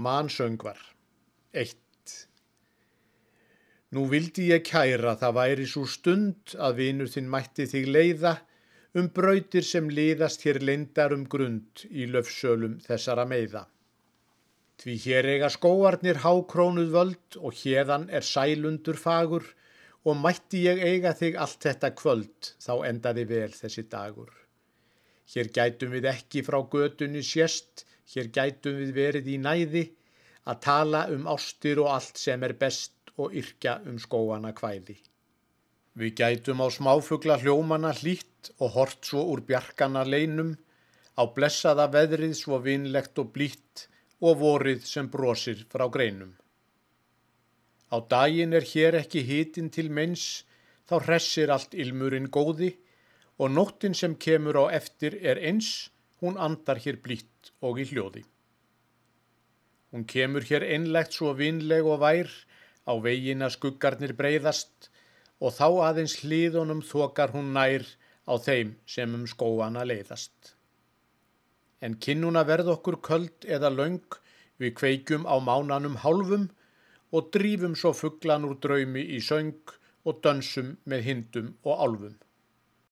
Mansöngvar 1. Nú vildi ég kæra það væri svo stund að vinur þinn mætti þig leiða um brautir sem liðast hér lindar um grund í löfsölum þessara meiða. Því hér eiga skóarnir hákrónuð völd og hérðan er sælundur fagur og mætti ég eiga þig allt þetta kvöld þá endaði vel þessi dagur. Hér gætum við ekki frá götunni sérst, hér gætum við verið í næði að tala um ástir og allt sem er best og yrkja um skóana kvæði. Við gætum á smáfugla hljómana hlýtt og hort svo úr bjarkana leinum, á blessaða veðrið svo vinlegt og blítt og vorið sem brosir frá greinum. Á daginn er hér ekki hitin til meins, þá hressir allt ilmurinn góði og nóttin sem kemur á eftir er eins, hún andar hér blítt og í hljóði. Hún kemur hér einlegt svo vinleg og vær, á vegina skuggarnir breyðast og þá aðeins hlýðunum þokar hún nær á þeim sem um skóana leiðast. En kinnuna verð okkur köld eða laung við kveikjum á mánanum hálfum og drífum svo fugglan úr draumi í söng og dönsum með hindum og álfum.